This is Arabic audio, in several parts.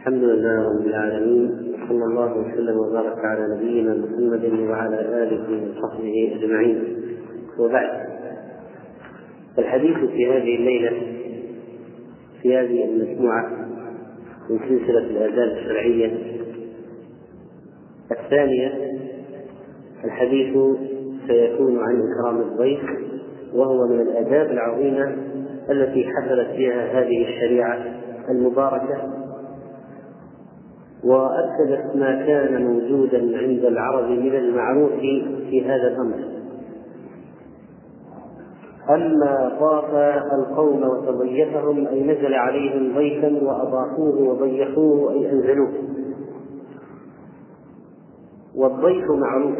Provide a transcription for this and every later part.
الحمد لله رب العالمين صلى الله وسلم وبارك على نبينا محمد وعلى آله وصحبه أجمعين. وبعد الحديث في هذه الليلة في هذه المجموعة من سلسلة الآداب الشرعية. الثانية الحديث سيكون عن اكرام الضيف وهو من الآداب العظيمة التي حفلت بها هذه الشريعة المباركة وأكدت ما كان موجودا عند العرب من المعروف في هذا الأمر. أما ضاف القوم وتضيفهم أي نزل عليهم ضيفا وأضافوه وضيفوه أي أنزلوه. والضيف معروف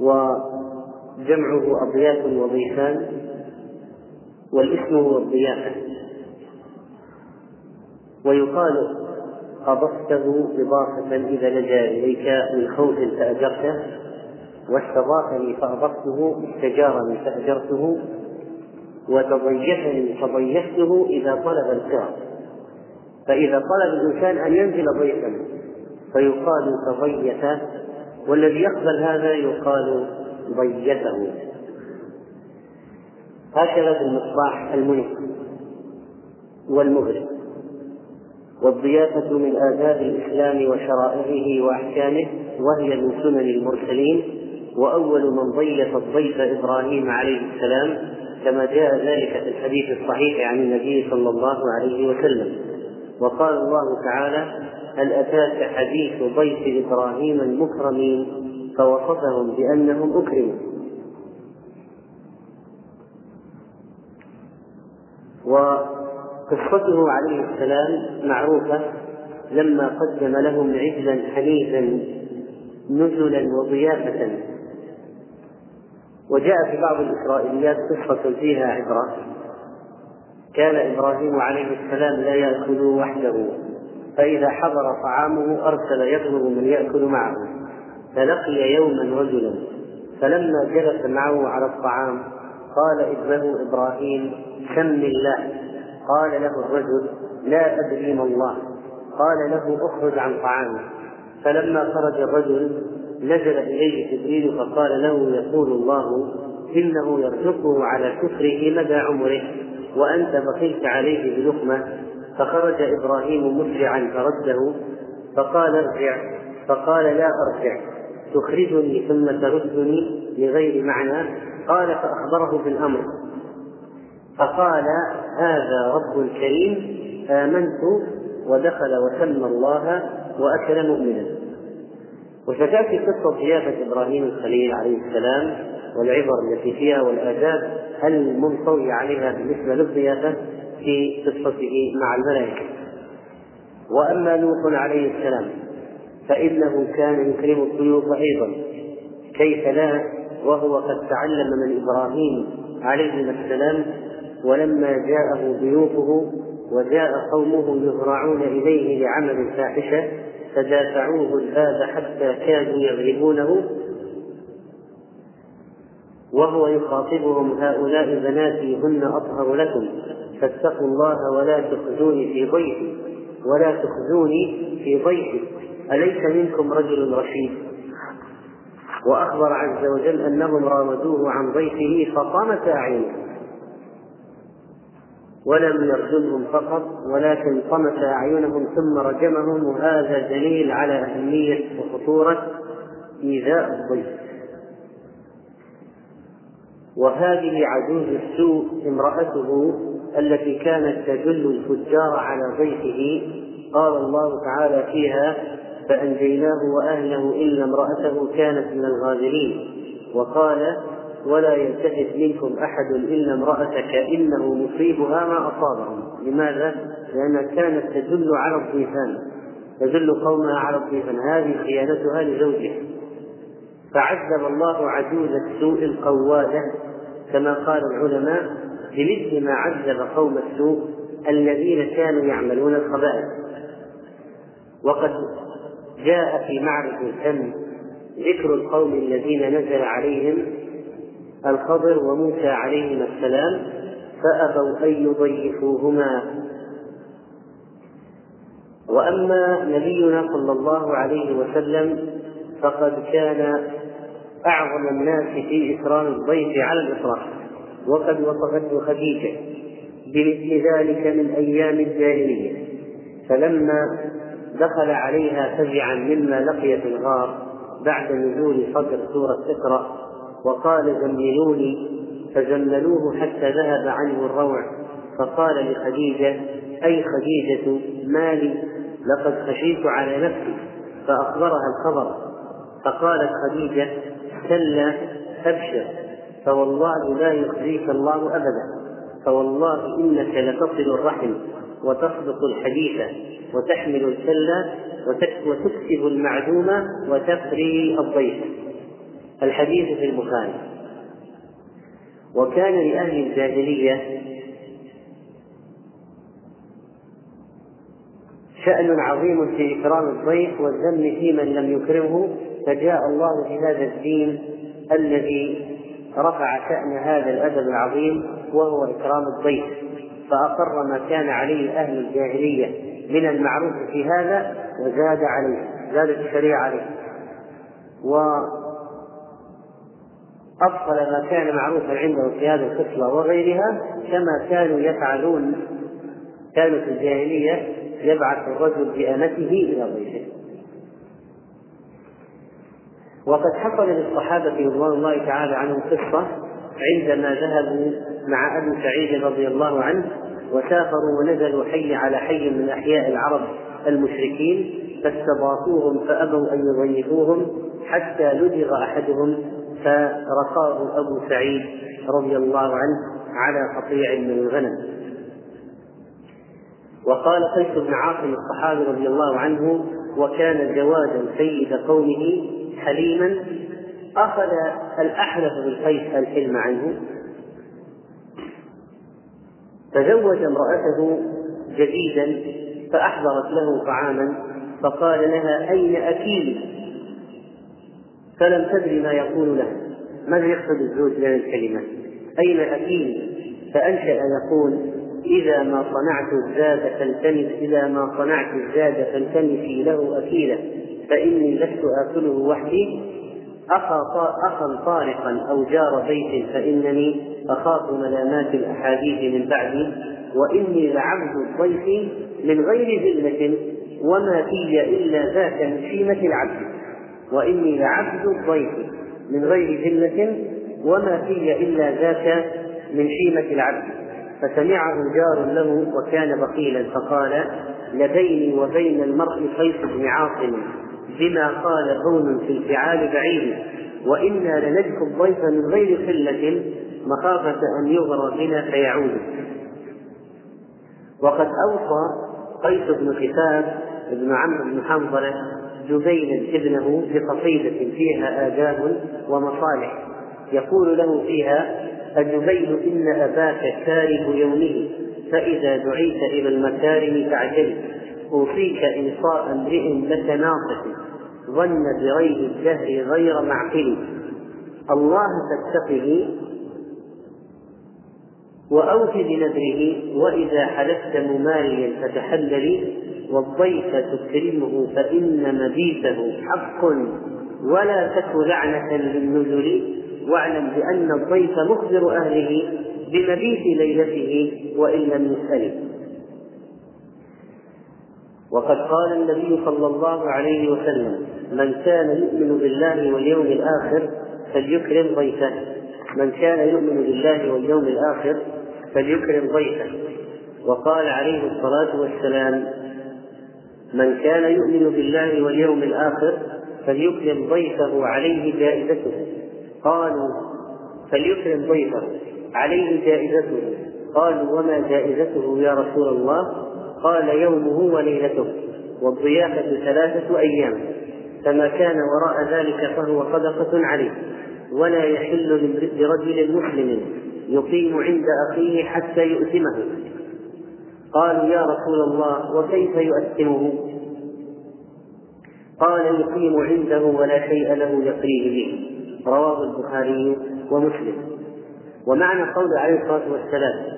وجمعه أضياف وضيفان والاسم هو الضيافة ويقال أضفته إضافة إذا لجأ إليك من خوف فأجرته واستضافني فأضفته استجارني فأجرته وتضيفني فضيفته إذا طلب الكرم فإذا طلب الإنسان أن ينزل ضيفا فيقال تضيف والذي يقبل هذا يقال ضيفه هكذا في المصباح المنف والمغرب. والضيافة من آداب الإسلام وشرائعه وأحكامه وهي من سنن المرسلين وأول من ضيف الضيف إبراهيم عليه السلام كما جاء ذلك في الحديث الصحيح عن النبي صلى الله عليه وسلم. وقال الله تعالى هل أتاك حديث ضيف إبراهيم المكرمين؟ فوصفهم بأنهم أكرموا و قصته عليه السلام معروفة لما قدم لهم عجلا حنيفا نزلا وضيافة. وجاء في بعض الإسرائيليات قصة فيها عبرة. كان إبراهيم عليه السلام لا يأكل وحده فإذا حضر طعامه أرسل يطلب من يأكل معه. فلقي يوما رجلا. فلما جلس معه على الطعام قال ابنه إبراهيم سم الله. قال له الرجل لا أدري ما الله. قال له اخرج عن طعامك فلما خرج الرجل نزل إليه جبريل فقال له يقول الله إنه يرزقه على كفره مدى عمره وأنت بخلت عليه بلقمة. فخرج إبراهيم مسرعا فرده فقال ارجع. فقال لا أرجع. تخرجني ثم تردني لغير معنى. قال فأخبره بالأمر. فقال هذا رب كريم آمنت ودخل وسمى الله وأكل مؤمنا. وستأتي قصة ضيافة إبراهيم الخليل عليه السلام والعبر التي فيها والآداب المنطوي عليها بالنسبة للضيافة في قصته مع الملائكة. وأما نوح عليه السلام فإنه كان يكرم الضيوف أيضا كيف لا؟ وهو قد تعلم من إبراهيم عليه السلام ولما جاءه ضيوفه وجاء قومه يهرعون إليه لعمل الفاحشة فدافعوه الباب حتى كادوا يغلبونه وهو يخاطبهم هؤلاء بناتي هن أطهر لكم فاتقوا الله ولا تخزوني في ضيفي ولا تخزوني في ضيفي أليس منكم رجل رشيد؟ وأخبر عز وجل أنهم راودوه عن ضيفه فطمت أعينهم ولم يرجمهم فقط ولكن طمس أعينهم ثم رجمهم وهذا دليل على أهمية وخطورة إيذاء الضيف. وهذه عجوز السوء امرأته التي كانت تدل الفجار على ضيفه. قال الله تعالى فيها فأنجيناه وأهله إلا امرأته كانت من الغابرين وقال ولا يلتفت منكم أحد إلا امرأتك إنه مصيبها ما أصابهم. لماذا؟ لأنها كانت تدل على الضيفان. تدل قومها على الضيفان. هذه خيانتها لزوجها. فعذب الله عجوز السوء القوادة كما قال العلماء بمثل ما عذب قوم السوء الذين كانوا يعملون الخبائث. وقد جاء في معرض الفن ذكر القوم الذين نزل عليهم الخضر وموسى عليهما السلام فأبوا أن يضيفوهما. وأما نبينا صلى الله عليه وسلم فقد كان أعظم الناس في إكرام الضيف على الإطلاق وقد وصفته خديجة بمثل ذلك من أيام الجاهلية. فلما دخل عليها فزعا مما لقي في الغار بعد نزول صدر سورة إقرأ وقال زملوني فزملوه حتى ذهب عنه الروع فقال لخديجة أي خديجة ما لي لقد خشيت على نفسي. فأخبرها الخبر فقالت خديجة كلا أبشر فوالله لا يخزيك الله أبدا فوالله إنك لتصل الرحم وتصدق الحديث وتحمل الكلا وتكسب المعدومة وتقري الضيف. الحديث في البخاري. وكان لأهل الجاهلية شأن عظيم في إكرام الضيف والذم في من لم يكرمه فجاء الله بهذا الدين الذي رفع شأن هذا الأدب العظيم وهو إكرام الضيف. فأقر ما كان عليه أهل الجاهلية من المعروف في هذا وزاد عليه زادت الشريعة عليه. وأبطل ما كان معروفا عنده في هذه الخصلة وغيرها كما كانوا يفعلون كانوا في الجاهلية يبعث الرجل بأمته إلى ضيفه. وقد حصل للصحابة رضوان الله تعالى عنهم قصة عندما ذهبوا مع أبي سعيد رضي الله عنه وسافروا ونزلوا حي على حي من أحياء العرب المشركين فاستضافوهم فأبوا أن يضيفوهم حتى لدغ أحدهم فرقاه أبو سعيد رضي الله عنه على قطيع من الغنم. وقال قيس بن عاصم الصحابي رضي الله عنه وكان جوادا سيد قومه حليما أخذ الأحنف بن قيس الحلم عنه. تزوج امرأته جديدا فأحضرت له طعاما فقال لها أين أكيلي فلم تدري ما يقول لها ماذا يقصد الزوج من الكلمة؟ أين أكيلي فأنشأ يقول إذا ما صنعت الزاد فالتمس إذا ما صنعت الزاد فالتمسي له أكيلا. فإني لست آكله وحدي. أخا أخا طارقا أو جار بيت فإنني أخاف ملامات الأحاديث من بعدي. وإني لعبد الضيف من غير ذلة. وما في إلا ذاك من شيمة العبد وإني لعبد الضيف من غير ذلة وما في إلا ذاك من شيمة العبد. فسمعه جار له وكان بخيلا فقال لبيني وبين المرء قيس بن عاصم بما قال كون في الفعال بعيد. وإنا لنجك الضيف من غير قلة مخافة أن يغر بنا فيعود. وقد أوصى قيس بن خفاف بن عمرو بن حنظلة جبينا ابنه بقصيدة فيها آداب ومصالح. يقول له فيها أجبين إن أباك كارب يومه فإذا دعيت إلى المكارم فاعجل أوصيك إنصاء امرئ لك ناصح ظن بغير الدهر غير معقل. الله فاتقه وأوف بنذره وإذا حلفت مماريا فتحللي والضيف تكرمه فإن مبيته حق ولا تك لعنة للنزل. واعلم بأن الضيف مخبر أهله بمبيت ليلته وإن لم يسأله وقد قال النبي صلى الله عليه وسلم من كان يؤمن بالله واليوم الآخر فليكرم ضيفه. من كان يؤمن بالله واليوم الآخر فليكرم ضيفه. وقال عليه الصلاة والسلام من كان يؤمن بالله واليوم الآخر فليكرم ضيفه عليه جائزته. قالوا فليكرم ضيفه عليه جائزته. قالوا وما جائزته يا رسول الله؟ قال يومه وليلته والضيافة ثلاثة أيام. فما كان وراء ذلك فهو صدقة عليه. ولا يحل لرجل مسلم يقيم عند أخيه حتى يؤثمه قالوا يا رسول الله وكيف يؤثمه قال يقيم عنده ولا شيء له يقريه به. رواه البخاري ومسلم. ومعنى قول عليه الصلاة والسلام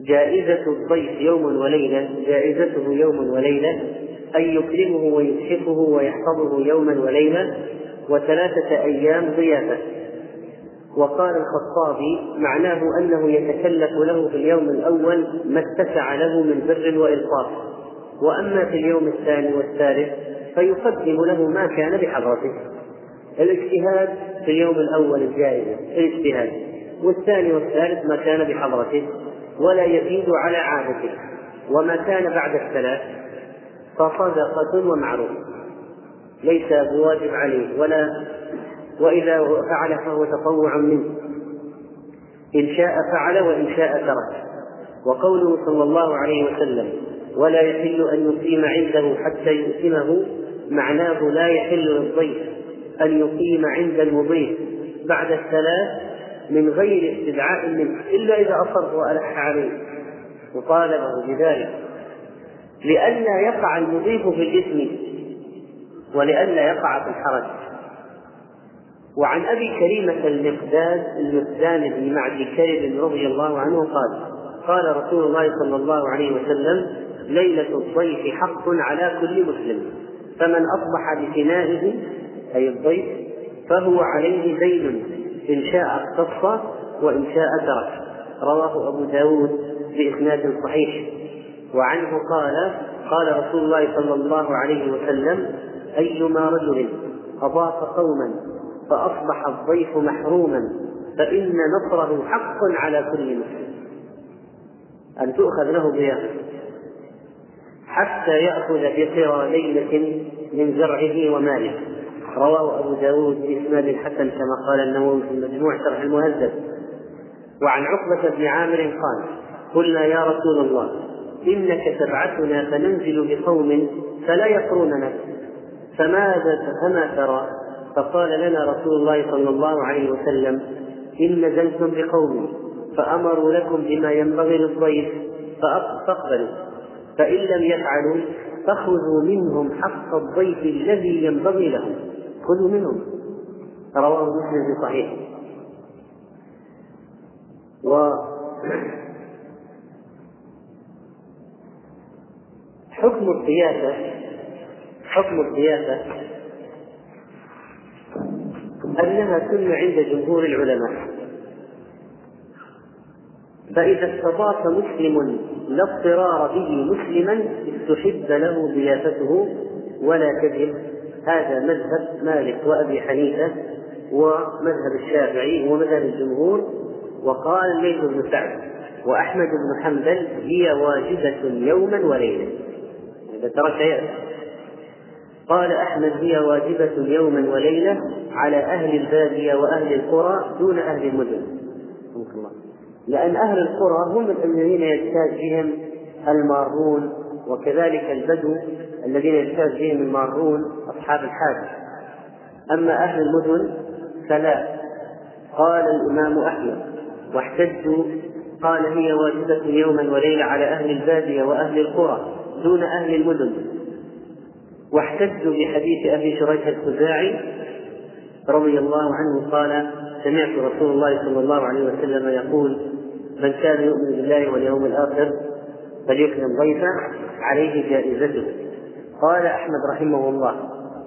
جائزة الضيف يوم وليلة جائزته يوم وليلة أن يكرمه ويتحفه ويحفظه يوما وليلة وثلاثة أيام ضيافة. وقال الخطابي معناه أنه يتكلف له في اليوم الأول ما اتسع له من بر وإلطاف وأما في اليوم الثاني والثالث فيقدم له ما كان بحضرته. الاجتهاد في اليوم الأول الجائزة الاجتهاد. والثاني والثالث ما كان بحضرته ولا يزيد على عادته. وما كان بعد الثلاث فصدقة ومعروف. ليس بواجب عليه ولا وإذا فعل فهو تطوع منه. إن شاء فعل وإن شاء ترك. وقوله صلى الله عليه وسلم ولا يحل أن يقيم عنده حتى يؤتمه معناه لا يحل للضيف أن يقيم عند المضيف بعد الثلاث من غير استدعاء منه إلا إذا أصر وألح عليه. وطالبه بذلك. لئلا يقع المضيف في الإثم ولئلا يقع في الحرج. وعن أبي كريمة المقداد المقدان بن معدي كرب رضي الله عنه قال قال رسول الله صلى الله عليه وسلم ليلة الضيف حق على كل مسلم فمن أصبح بفنائه أي الضيف فهو عليه دين إن شاء اختص وإن شاء ترك. رواه أبو داود بإسناد صحيح. وعنه قال قال رسول الله صلى الله عليه وسلم أيما رجل أضاف قوما فأصبح الضيف محروما فإن نصره حق على كل مسلم. أن تؤخذ له ضيافة حتى يأخذ بقرى ليلة من زرعه وماله. رواه أبو داود بإسناد حسن كما قال النووي في مجموع شرح المهذب. وعن عقبة بن عامر قال قلنا يا رسول الله إنك تبعثنا فننزل بقوم فلا يقروننا. فماذا فما ترى؟ فقال لنا رسول الله صلى الله عليه وسلم إن نزلتم بقوم فأمروا لكم بما ينبغي للضيف فاقبلوا فإن لم يفعلوا فخذوا منهم حق الضيف الذي ينبغي لهم خذوا منهم. رواه مسلم في صحيح. و حكم الضيافة حكم الضيافة أنها سنة عند جمهور العلماء. فإذا استضاف مسلم لا اضطرار به مسلما استحب له ضيافته ولا تجب هذا مذهب مالك وأبي حنيفة ومذهب الشافعي ومذهب الجمهور. وقال الليث بن سعد وأحمد بن حنبل هي واجبة يوما وليلة. إذا ترك يأس قال أحمد هي واجبة يوما وليلة على أهل البادية وأهل القرى دون أهل المدن. لأن أهل القرى هم الذين يجتاز بهم المارون وكذلك البدو الذين يجتاز بهم المارون أصحاب الحاجة. أما أهل المدن فلا. قال الإمام أحمد. واحتجوا. قال هي واجبة يوما وليلة على أهل البادية وأهل القرى دون أهل المدن. واحتجوا بحديث أبي شريح الخزاعي رضي الله عنه قال سمعت رسول الله صلى الله عليه وسلم يقول من كان يؤمن بالله واليوم الآخر فليكرم ضيفه عليه جائزته قال أحمد رحمه الله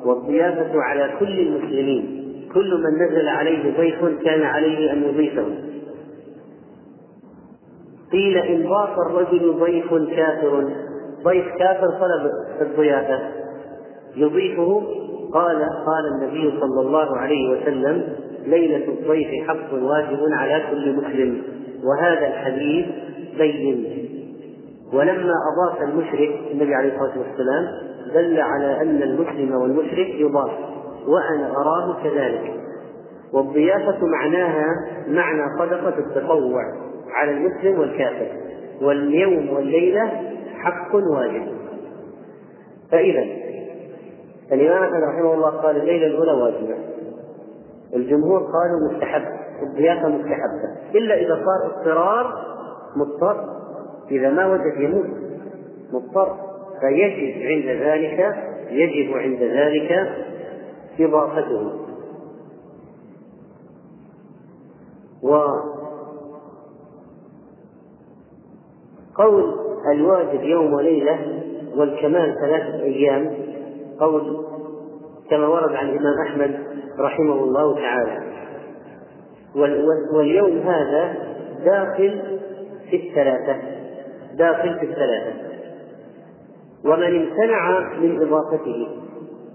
والضيافة على كل المسلمين كل من نزل عليه ضيف كان عليه أن يضيفه قيل إن ضاف الرجل ضيف كافر ضيف كافر طلب الضيافة يضيفه قال قال النبي صلى الله عليه وسلم ليلة الضيف حق واجب على كل مسلم وهذا الحديث بين. ولما أضاف المشرك النبي عليه الصلاة والسلام دل على أن المسلم والمشرك يضاف وأنا أراه كذلك. والضيافة معناها معنى صدقة التطوع على المسلم والكافر واليوم والليلة حق واجب. فإذا الإمام أحمد رحمه الله قال الليلة الأولى واجبة. الجمهور قالوا مستحب الضيافة مستحبة إلا إذا صار اضطرار مضطر. إذا ما وجد يموت مضطر. فيجب عند ذلك يجب عند ذلك إضافته. و قول الواجب يوم وليلة والكمال ثلاثة أيام قول كما ورد عن الإمام أحمد رحمه الله تعالى. واليوم هذا داخل في الثلاثة. داخل في الثلاثة. ومن امتنع من إضافته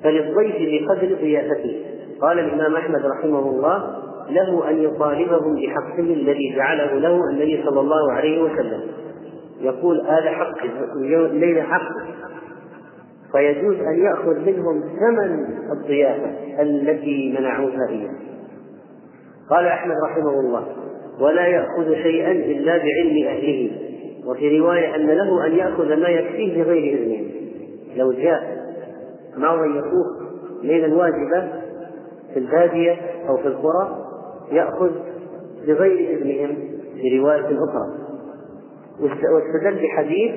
فللضيف بقدر ضيافته. قال الإمام أحمد رحمه الله له أن يطالبهم بحقه الذي جعله له النبي صلى الله عليه وسلم. يقول هذا حق الليلة حق. فيجوز أن يأخذ منهم ثمن الضيافة التي منعوها إياه. قال أحمد رحمه الله ولا يأخذ شيئا إلا بعلم أهله. وفي رواية أن له أن يأخذ ما يكفيه بغير إذنه. لو جاء معه أن يطوف ليلا واجبة في البادية أو في القرى يأخذ بغير إذنهم في رواية أخرى. واستدل بحديث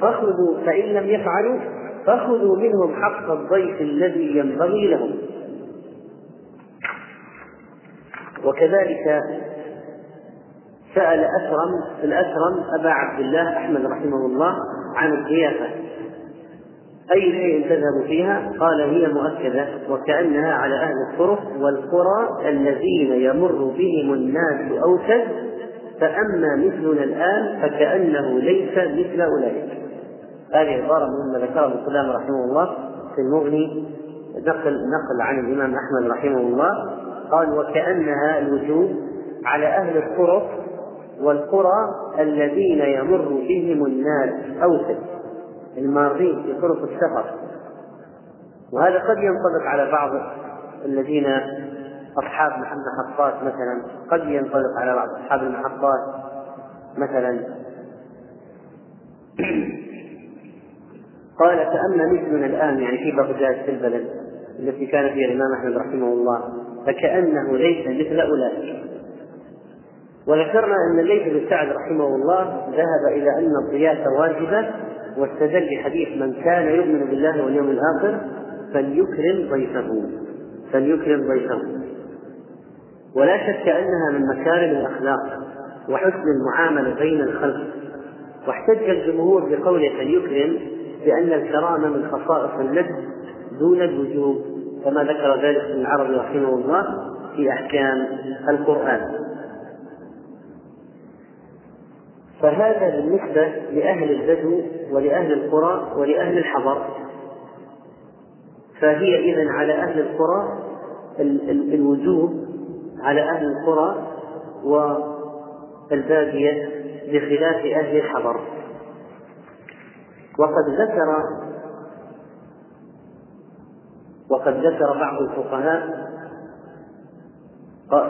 فخذوا فإن لم يفعلوا فخذوا منهم حق الضيف الذي ينبغي لهم. وكذلك سأل أسرم الأسرم أبا عبد الله أحمد رحمه الله عن الضيافة. أي شيء تذهب فيها؟ قال هي مؤكدة وكأنها على أهل الطرق والقرى الذين يمر بهم الناس أوسد فأما مثلنا الآن فكأنه ليس مثل أولئك. هذه عبارة مهمة ذكرها ابن سلام رحمه الله في المغني نقل نقل عن الإمام أحمد رحمه الله. قال وكأنها الوجوب على أهل الطرق والقرى الذين يمر بهم الناس أوسد المارين في طرق السفر. وهذا قد ينطبق على بعض الذين أصحاب المحطات مثلا قد ينطبق على بعض أصحاب المحطات مثلا. قال فأما مثلنا الآن يعني في بغداد في البلد التي كان فيها الإمام أحمد رحمه الله فكأنه ليس مثل أولئك. وذكرنا أن الليث بن سعد رحمه الله ذهب إلى أن الضيافة واجبة واستدل بحديث من كان يؤمن بالله واليوم الآخر فليكرم ضيفه فليكرم ضيفه. ولا شك أنها من مكارم الأخلاق وحسن المعاملة بين الخلق. واحتج الجمهور بقوله فليكرم بأن الكرامة من خصائص الندب دون الوجوب كما ذكر ذلك ابن العربي رحمه الله في أحكام القرآن. فهذا بالنسبة لأهل البدو ولأهل القرى ولأهل الحضر. فهي إذا على أهل القرى الوجوب على أهل القرى والبادية بخلاف أهل الحضر. وقد ذكر وقد ذكر بعض الفقهاء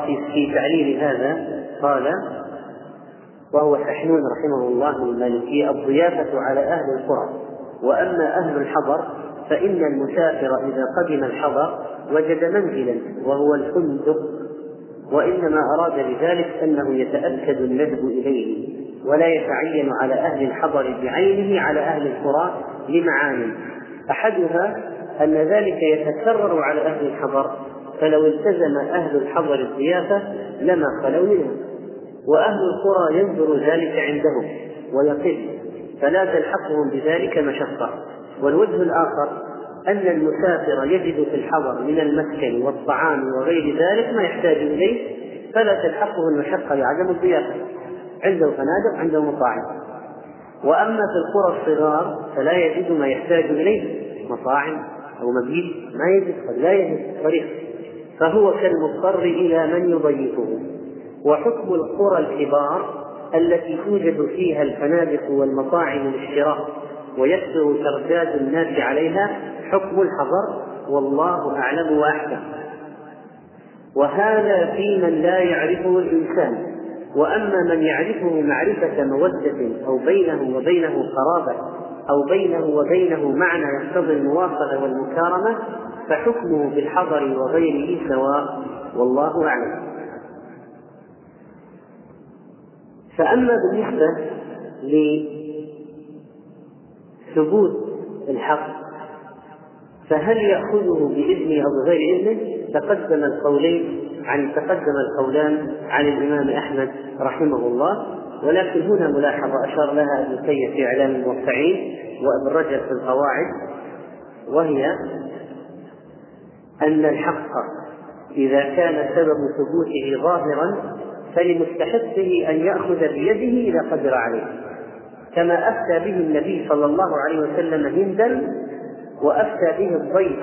في تعليل هذا قال وهو سحنون رحمه الله من المالكية الضيافة على أهل القرى. وأما أهل الحضر فإن المسافر إذا قدم الحضر وجد منزلا وهو الفندق. وإنما أراد بذلك أنه يتأكد الندب إليه. ولا يتعين على أهل الحضر بعينه على أهل القرى لمعان. أحدها أن ذلك يتكرر على أهل الحضر فلو التزم أهل الحضر الضيافة لما خلوا منها وأهل القرى ينظر ذلك عندهم ويقل فلا تلحقهم بذلك مشقة. والوجه الآخر أن المسافر يجد في الحضر من المسكن والطعام وغير ذلك ما يحتاج إليه فلا تلحقه المشقة لعدم الضيافة. عنده فنادق عنده مطاعم وأما في القرى الصغار فلا يجد ما يحتاج إليه مطاعم أو مبيت ما يجد قد لا يجد طريق فهو كالمضطر إلى من يضيفه. وحكم القرى الكبار التي توجد فيها الفنادق والمطاعم للشراء ويكثر ترداد الناس عليها حكم الحضر والله أعلم وأحكم. وهذا في من لا يعرفه الإنسان. وأما من يعرفه معرفة مودة أو بينه وبينه قرابة أو بينه وبينه معنى يقتضي المواصلة والمكارمة فحكمه بالحضر وغيره سواء والله أعلم فأما بالنسبة لثبوت الحق فهل يأخذه بإذنه أو بغير إذنه؟ تقدم القولين عن تقدم القولان عن الإمام أحمد رحمه الله ولكن هنا ملاحظة أشار لها ابن تيمية في إعلام الموقعين وابن رجب في القواعد وهي أن الحق إذا كان سبب ثبوته ظاهرا فلمستحقه أن يأخذ بيده إذا قدر عليه كما أفتى به النبي صلى الله عليه وسلم هندا وأفتى به الضيف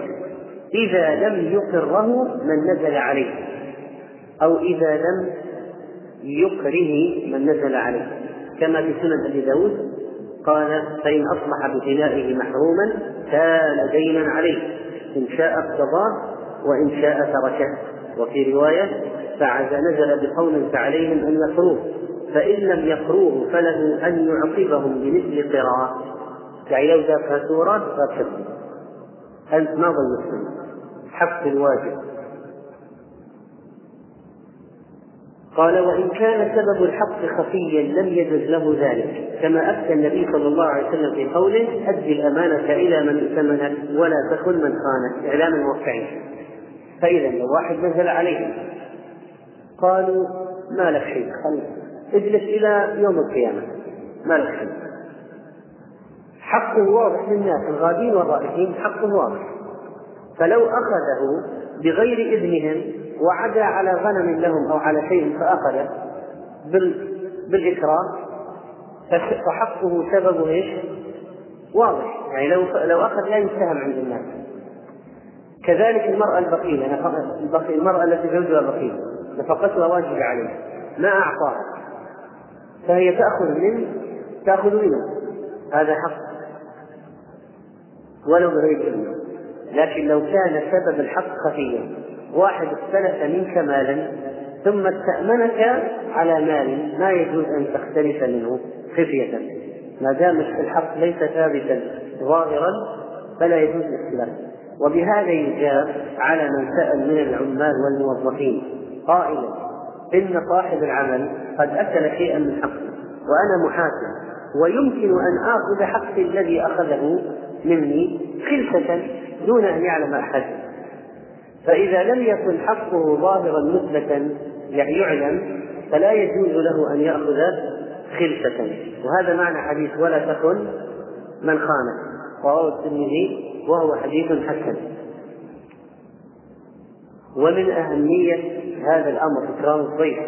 إذا لم يقره من نزل عليه. أو إذا لم يكره من نزل عليه. كما في سنن أبي داود قال فإن أصبح ببنائه محروما كان دينا عليه. إن شاء اقتضاه وإن شاء تركه. وفي رواية فعز نزل بقوم فعليهم أن يقروه فإن لم يقروه فله أن يعقبهم بمثل قراءة. يعني لو ذاك سورة فكذب. أنت ما مسلم حق الواجب قال وإن كان سبب الحق خفيا لم يجز له ذلك. كما أفتى النبي صلى الله عليه وسلم في قوله أد الأمانة إلى من ائتمنك ولا تكن من خانك إعلام الموقعين فإذا لو واحد نزل عليه. قالوا ما لك شيء خل اجلس إلى يوم القيامة. ما لك شيء حقه واضح للناس الغادين والرائحين حقه واضح. فلو أخذه بغير إذنهم وعدا على غنم لهم أو على شيء فأخذه بالإكراه فحقه سببه إيش؟ واضح. يعني لو لو أخذ لا يتهم عند الناس. كذلك المرأة البخيلة المرأة التي زوجها بخيل نفقتها واجبة عليه ما أعطاها. فهي تأخذ منه تأخذ منه هذا حق. ولو بغير إذنه لكن لو كان سبب الحق خفيا. واحد استلف منك مالا ثم استأمنك على مال ما يجوز أن تختلف منه خفية. ما دام الحق ليس ثابتا ظاهرا فلا يجوز الاختلاف. وبهذا يجاب على من سأل من العمال والموظفين قائلا إن صاحب العمل قد أكل شيئا من حقه وأنا محاسب ويمكن أن آخذ حقي الذي أخذه مني خلفة دون أن يعلم أحد. فإذا لم يكن حقه ظاهرا مثبتا يعلم فلا يجوز له أن يأخذ خلفة. وهذا معنى حديث ولا تكن من خانك رواه الترمذي وهو حديث حسن. ومن أهمية هذا الأمر إكرام الضيف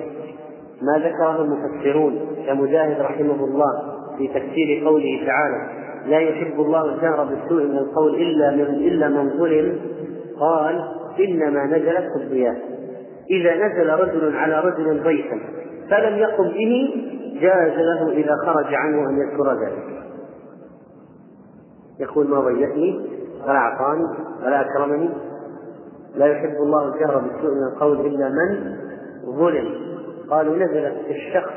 ما ذكره المفسرون كمجاهد رحمه الله في تفسير قوله تعالى لا يحب الله الجهر بالسوء من القول إلا من إلا من ظلم قال إنما نزلت في الضياف إذا نزل رجل على رجل ضيفا فلم يقم به جاز له إذا خرج عنه أن يذكر ذلك. يقول ما ضيفني ولا أعطاني ولا أكرمني. لا يحب الله الجهر بالسوء من القول إلا من ظلم. قالوا نزلت في الشخص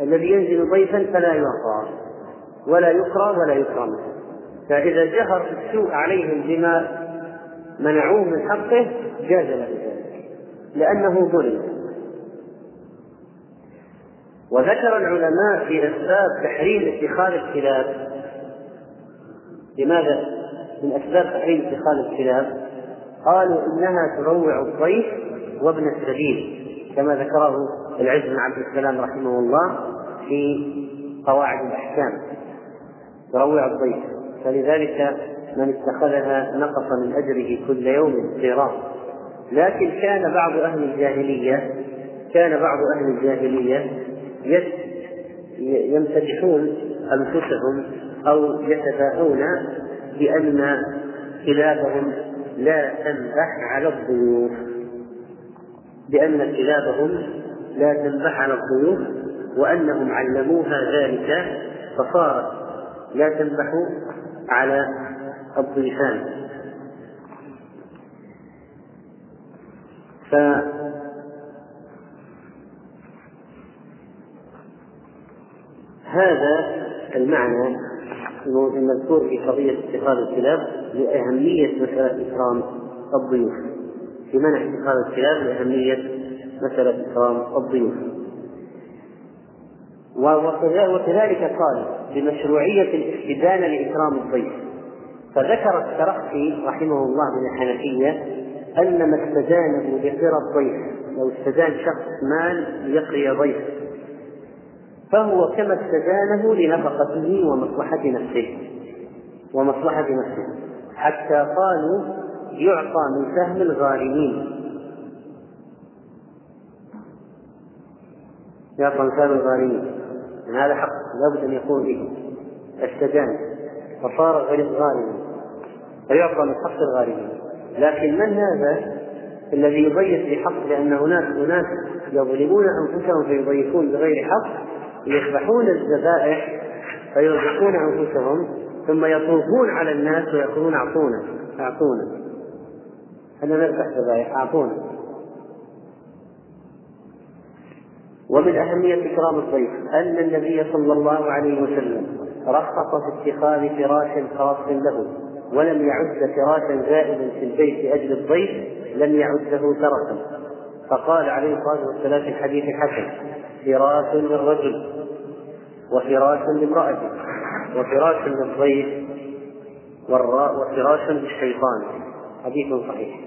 الذي ينزل ضيفا فلا يعطى ولا يقرى ولا يكرم فإذا جهر السوء عليهم بما منعوه من حقه جاز له ذلك لأنه ظلم. وذكر العلماء في أسباب تحريم اتخاذ الكلاب. لماذا؟ من أسباب تحريم اتخاذ الكلاب. قالوا إنها تروع الضيف وابن السبيل كما ذكره العز بن عبد السلام رحمه الله في قواعد الأحكام. تروع الضيف. فلذلك من اتخذها نقص من أجره كل يوم قيراط لكن كان بعض أهل الجاهلية كان بعض أهل الجاهلية يمتدحون أنفسهم أو يتباهون بأن كلابهم لا تنبح على الضيوف. بأن كلابهم لا تنبح على الضيوف وأنهم علموها ذلك فصارت لا تنبح على الضيفان. ف هذا المعنى المذكور في قضية اتخاذ الكلاب لأهمية مسألة إكرام الضيوف. في منع اتخاذ الكلاب لأهمية مسألة إكرام الضيوف. وكذلك قال بمشروعية الاستدانة لإكرام الضيف. فذكر الترقي رحمه الله من الحنفية أن ما استدانه بقرى الضيف لو استدان شخص مال ليقري ضيف فهو كما استدانه لنفقته ومصلحة نفسه ومصلحة نفسه. حتى قالوا يعطى من سهم الغارمين. يعطى من سهم الغارمين. هذا حق لابد أن يكون به. استدان. فصار غارما فيعطى من حق الغارمين لكن من هذا الذي يضيف بحق؟ لأن هناك أناس يظلمون أنفسهم فيضيفون بغير حق يذبحون الذبائح فيرزقون أنفسهم ثم يطوفون على الناس ويقولون أعطونا أعطونا أنا نذبح ذبائح أعطونا ومن أهمية إكرام الضيف أن النبي صلى الله عليه وسلم رخص في اتخاذ فراش خاص له ولم يعد فراشا زائدا في البيت لأجل الضيف لم يعده تركا فقال عليه الصلاة والسلام في الحديث الحسن فراش للرجل وفراش لامرأته وفراش للضيف وفراش للشيطان. حديث صحيح.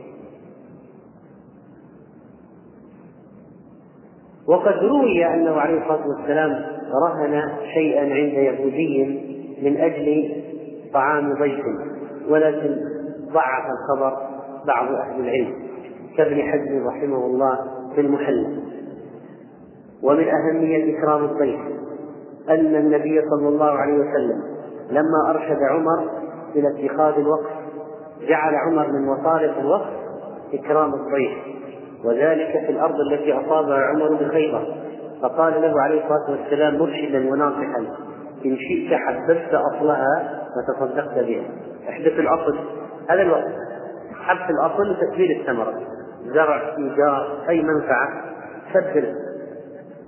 وقد روي أنه عليه الصلاة والسلام رهن شيئا عند يهودي من أجل طعام ضيف ولكن ضعف الخبر بعض أهل العلم. كابن حزم رحمه الله في المحل. ومن أهمية إكرام الضيف أن النبي صلى الله عليه وسلم لما أرشد عمر إلى اتخاذ الوقف جعل عمر من مصارف الوقف إكرام الضيف. وذلك في الأرض التي أصابها عمر بخيبر. فقال له عليه الصلاة والسلام مرشدا وناصحا إن شئت حبست أصلها وتصدقت بها. احدث الأصل هذا الوقت. حبس الأصل لتكبير الثمرة. زرع إيجار أي منفعة سبل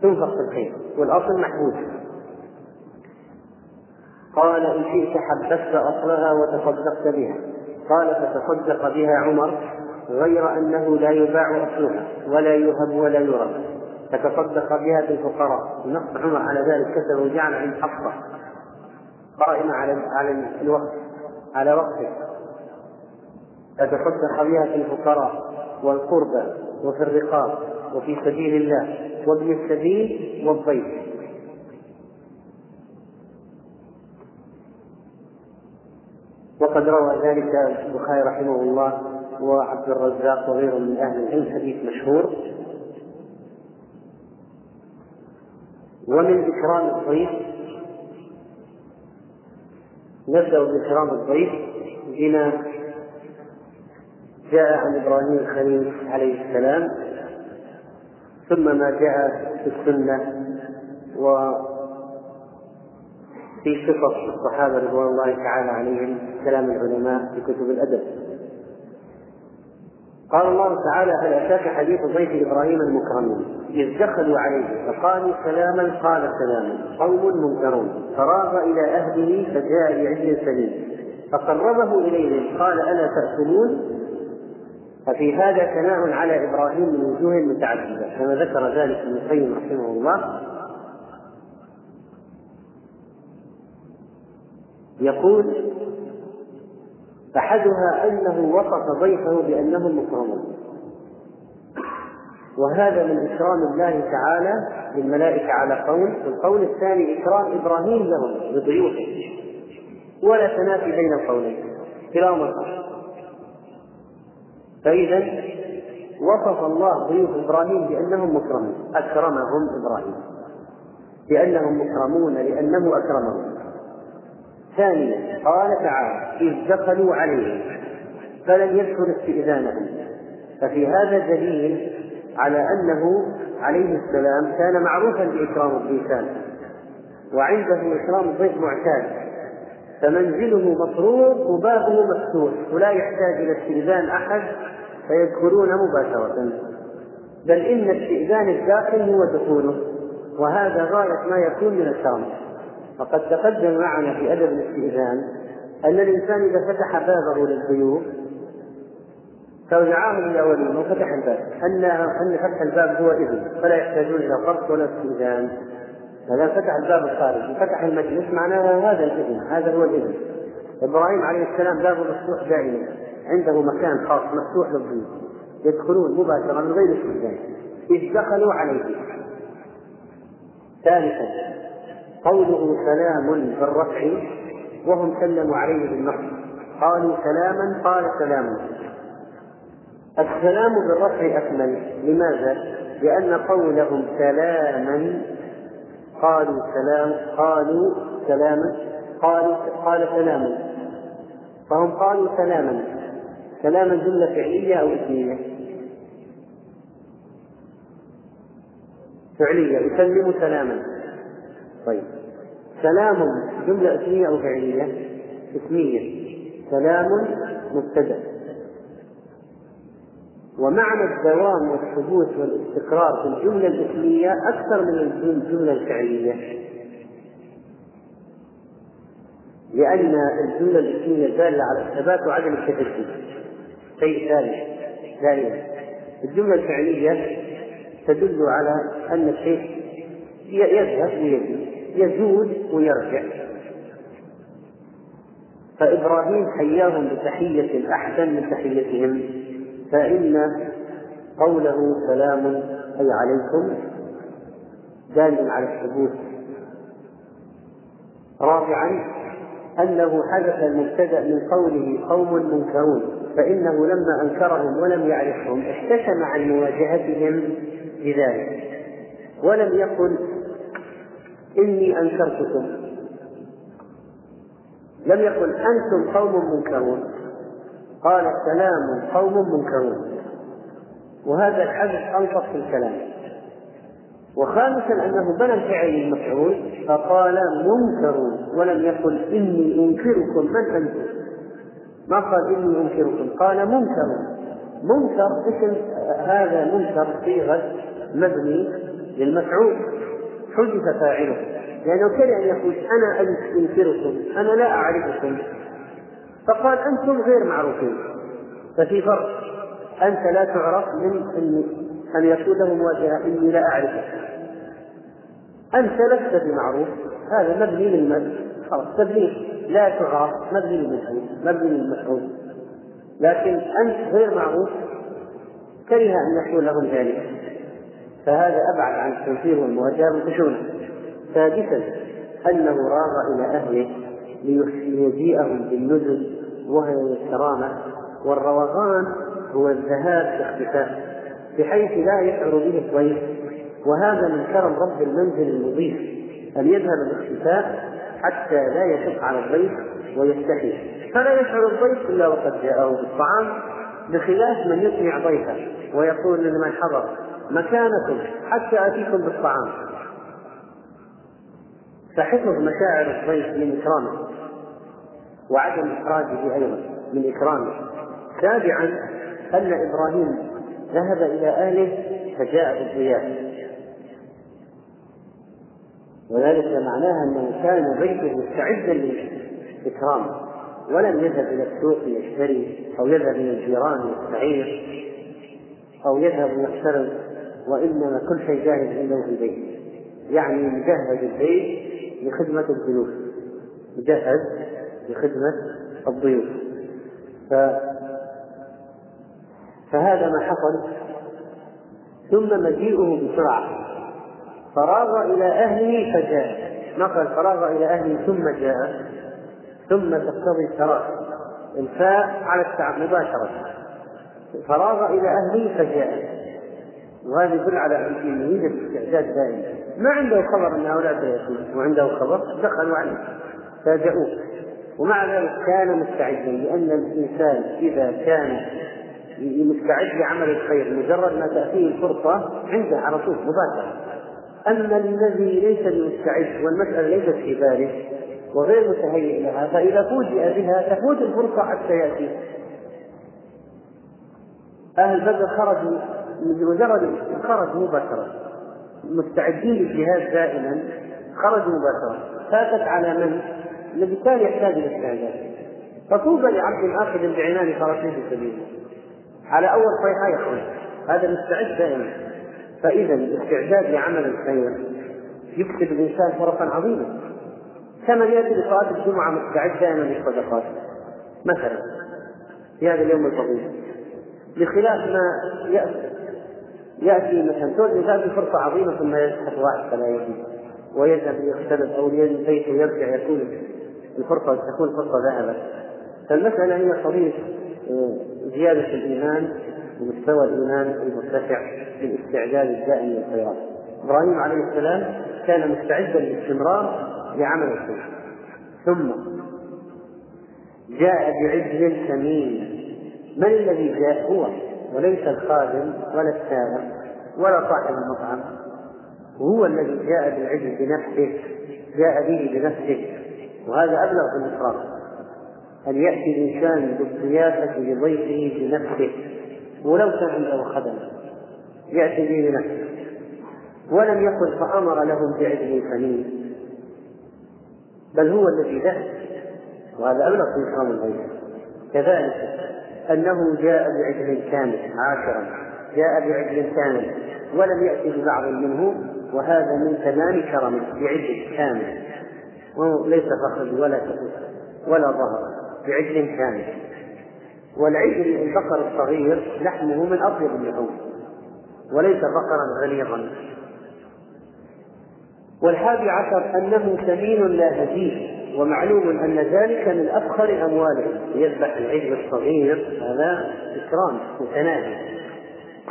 تنفق في الخير. والأصل محبوس. قال إن شئت حبست أصلها وتصدقت بها. قال فتصدق بها عمر غير أنه لا يباع أصلها ولا يهب ولا يرى فتصدق بها في الفقراء. نص عمر على ذلك كسر وجعل عند حفصة قائمة على على الوقت على وقته. فتصدق بها في الفقراء والقربى وفي الرقاب وفي سبيل الله. وابن السبيل والضيف. وقد روى ذلك البخاري رحمه الله وعبد الرزاق وغيرهم من أهل العلم. حديث مشهور. ومن إكرام الضيف نبدأ بإكرام الضيف بما جاء عن إبراهيم الخليل عليه السلام ثم ما جاء في السنة وفي قصص الصحابة رضوان الله تعالى عليهم كلام العلماء في كتب الأدب. قال الله تعالى هل اتاك حديث ضيف إبراهيم المكرمين. إذ دخلوا عليه فقالوا سلاما قال سلاما قوم منكرون. فراغ إلى أهله فجاء بعجل سليم. فقربه إليهم قال ألا تأكلون؟ ففي هذا ثناء على إبراهيم من وجوه متعددة كما ذكر ذلك ابن القيم رحمه الله. يقول أحدها أنه وصف ضيفه بأنهم مكرمون. وهذا من إكرام الله تعالى للملائكة على قول والقول الثاني إكرام إبراهيم لهم بضيوفه ولا تنافي بين القولين. كلاهما فإذا وصف الله ضيوف إبراهيم بأنهم مكرمون. أكرمهم إبراهيم. بأنهم مكرمون لأنه أكرمهم. ثانيا قال تعالى إذ دخلوا عليه فلم يدخل استئذانهم. ففي هذا دليل على أنه عليه السلام كان معروفا بإكرام الضيفان وعنده إكرام الضيف معتاد فمنزله مطروق وبابه مفتوح ولا يحتاج إلى استئذان أحد فيدخلون مباشرة. بل إن استئذان الداخل هو دخوله وهذا غاية ما يكون من الكرم. فقد تقدم معنا في أدب الاستئذان أن الإنسان إذا فتح بابه للضيوف فدعاهم إلى وليمة وفتح الباب. أن أن فتح الباب هو إذن فلا يحتاجون إلى فرق ولا استئذان. ما فتح الباب الخارجي فتح المجلس معناها هذا الإذن هذا هو الإذن إبراهيم عليه السلام بابه مفتوح دائما. عنده مكان خاص مفتوح للضيوف. يدخلون مباشرة من غير استئذان. إذ دخلوا عليه. ثالثا قوله سلام بالرفع وهم سلموا عليه بالنصب قالوا سلاما قال سلام. السلام بالرفع أكمل. لماذا؟ لأن قولهم سلاما. قالوا سلام. قالوا سلاما. قالوا قال سلاما. فهم قالوا سلاما. سلاما جملة فعلية أو إسمية؟ فعلية. يسلم سلاما. طيب. سلام جملة إسمية أو فعلية؟ إسمية. سلام مبتدأ. ومعنى الدوام والثبوت والاستقرار في الجملة الإسمية أكثر من الجملة الفعلية. لأن الجملة الإسمية دالة على الثبات وعدم التجدد. شيء ثالث دائما الجملة الفعلية تدل على أن الشيء يذهب ويزول يزول ويرجع. فإبراهيم حياهم بتحية أحسن من تحيتهم. فإن قوله سلام أي عليكم دال على الثبوت. رابعا أنه حدث المبتدأ من قوله قوم منكرون فإنه لما أنكرهم ولم يعرفهم احتشم عن مواجهتهم بذلك. ولم يقل إني أنكرتكم. لم يقل أنتم قوم منكرون. قال سلام قوم منكرون. وهذا الحدث ألطف في الكلام. وخامسا أنه بنى الفعل المفعول فقال منكرون ولم يقل إني أنكركم. من أنتم؟ ما قال إني أنكركم قال منكر منكر اسم هذا منكر صيغة مبني للمفعول. حذف فاعله. لأنه كره أن يقول أنا أنكركم أنا لا أعرفكم. فقال أنتم غير معروفين. ففي فرق. أنت لا تعرف من أن يكون له مواجهة. إني لا أعرفك أنت لست بمعروف. هذا مبني للمبني خلاص تبنيه لا تعرف. مبني للمفعول مبني للمفعول لكن أنت غير معروف. كره أن يكون لهم ذلك. فهذا أبعد عن التنفير والمواجهة والخشونة سادسا أنه راغ إلى أهله ليجيئهم بالنزل وهي الكرامة والروغان هو الذهاب باختفاء بحيث لا يشعر به الضيف وهذا من كرم رب المنزل المضيف أن يذهب باختفاء حتى لا يشق على الضيف ويستحي. فلا يشعر الضيف إلا وقد جاءه بالطعام بخلاف من يطمع ضيفه ويقول لمن حضر مكانكم حتى آتيكم بالطعام. فحفظ مشاعر الضيف من إكرامه وعدم إخراجه أيضا من إكرامه. سابعا أن إبراهيم ذهب إلى أهله فجاء بالضياء. وذلك معناها أنه كان بيته مستعدا للإكرام ولم يذهب إلى السوق ليشتري أو يذهب إلى الجيران يستعير أو يذهب يقترب وإنما كل شيء جاهز عنده في البيت. يعني مجهز البيت لخدمة الضيوف مجهز. لخدمة الضيوف. ف... فهذا ما حصل. ثم مجيئه بسرعة. فراغ إلى أهله فجاء. ما قال فراغ إلى أهله ثم جاء. ثم تقتضي التراخ الفاء على التعب مباشرة. فراغ إلى أهله فجاء. وهذا يدل على أن يوجد استعداد دائما. ما عنده خبر أن هؤلاء سيأتون؟ وعنده خبر؟ دخلوا عليه. فاجأوه. ومع ذلك كان مستعدا لأن الإنسان إذا كان مستعد لعمل الخير مجرد ما تأتيه الفرصة عنده على طول مباشرة. أما الذي ليس بمستعد والمسألة ليست في باله وغير متهيئ لها فإذا فوجئ بها تفوت الفرصة حتى يأتي. أهل بدر خرجوا مجرد خرج مباشرة. مستعدين للجهاد دائما خرجوا مباشرة. فاتت على من؟ كان يحتاج إلى استعداد فطوبى لعبد آخذ بعنان فرسه في سبيله؟ على أول صيحة يخرج هذا مستعد دائما. فإذا الاستعداد لعمل الخير يكسب الإنسان فرصا عظيمة كما يأتي لصلاة الجمعة مستعد دائما للصدقات. مثلا في هذا اليوم الفضيل بخلاف ما يأتي يأتي مثلا تأتي فرصة عظيمة ثم يسحب واحد فلا يأتي ويذهب ليختلف أو ليبيت ويرجع يكون الفرصة تكون فرصة ذهبت فالمسألة هي قضية آه، زيادة الإيمان ومستوى الإيمان المرتفع في الاستعداد الدائم للخيرات. إبراهيم عليه السلام كان مستعدا للاستمرار لعمل الخير. ثم جاء بعجل ثمين. من الذي جاء؟ هو. وليس الخادم ولا السائق ولا صاحب المطعم. هو الذي جاء بالعجل بنفسه جاء به بنفسه. وهذا أبلغ في الإكرام أن يأتي الإنسان بالضيافة لضيفه بنفسه ولو كان عنده خدم. يأتي به بنفسه. ولم يقل فأمر لهم بعجل ثمين بل هو الذي ذهب. وهذا أبلغ في إكرام الضيف. كذلك أنه جاء بعجل كامل عاشرا. جاء بعجل كامل ولم يأتي ببعض منه. وهذا من تمام كرمه بعجل كامل. وليس فخذ ولا كفوف ولا ظهر بعجل كامل. والعجل البقر الصغير لحمه من أطيب اللحوم وليس بقرا غليظا. والحادي عشر أنه ثمين لا هزيل ومعلوم أن ذلك من أفخر أموالهم يذبح العجل الصغير هذا إكرام متناهي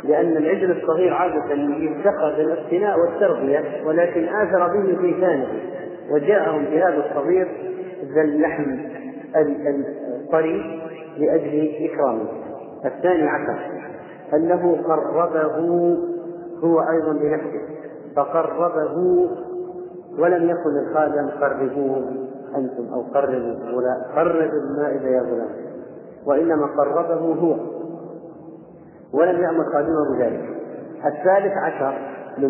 لأن العجل الصغير عادة يتخذ الاقتناء والتربية ولكن آثر به في ثانه وجاءهم بهذا الصغير ذا اللحم الطري لأجل إكرامه الثاني عشر. أنه قربه هو أيضا بنفسه. فقربه ولم يكن الخادم قربوه أنتم أو قربوا غلام قرب المائدة يا غلام. وإنما قربه هو. ولم يأمر خادمه بذلك. الثالث عشر. من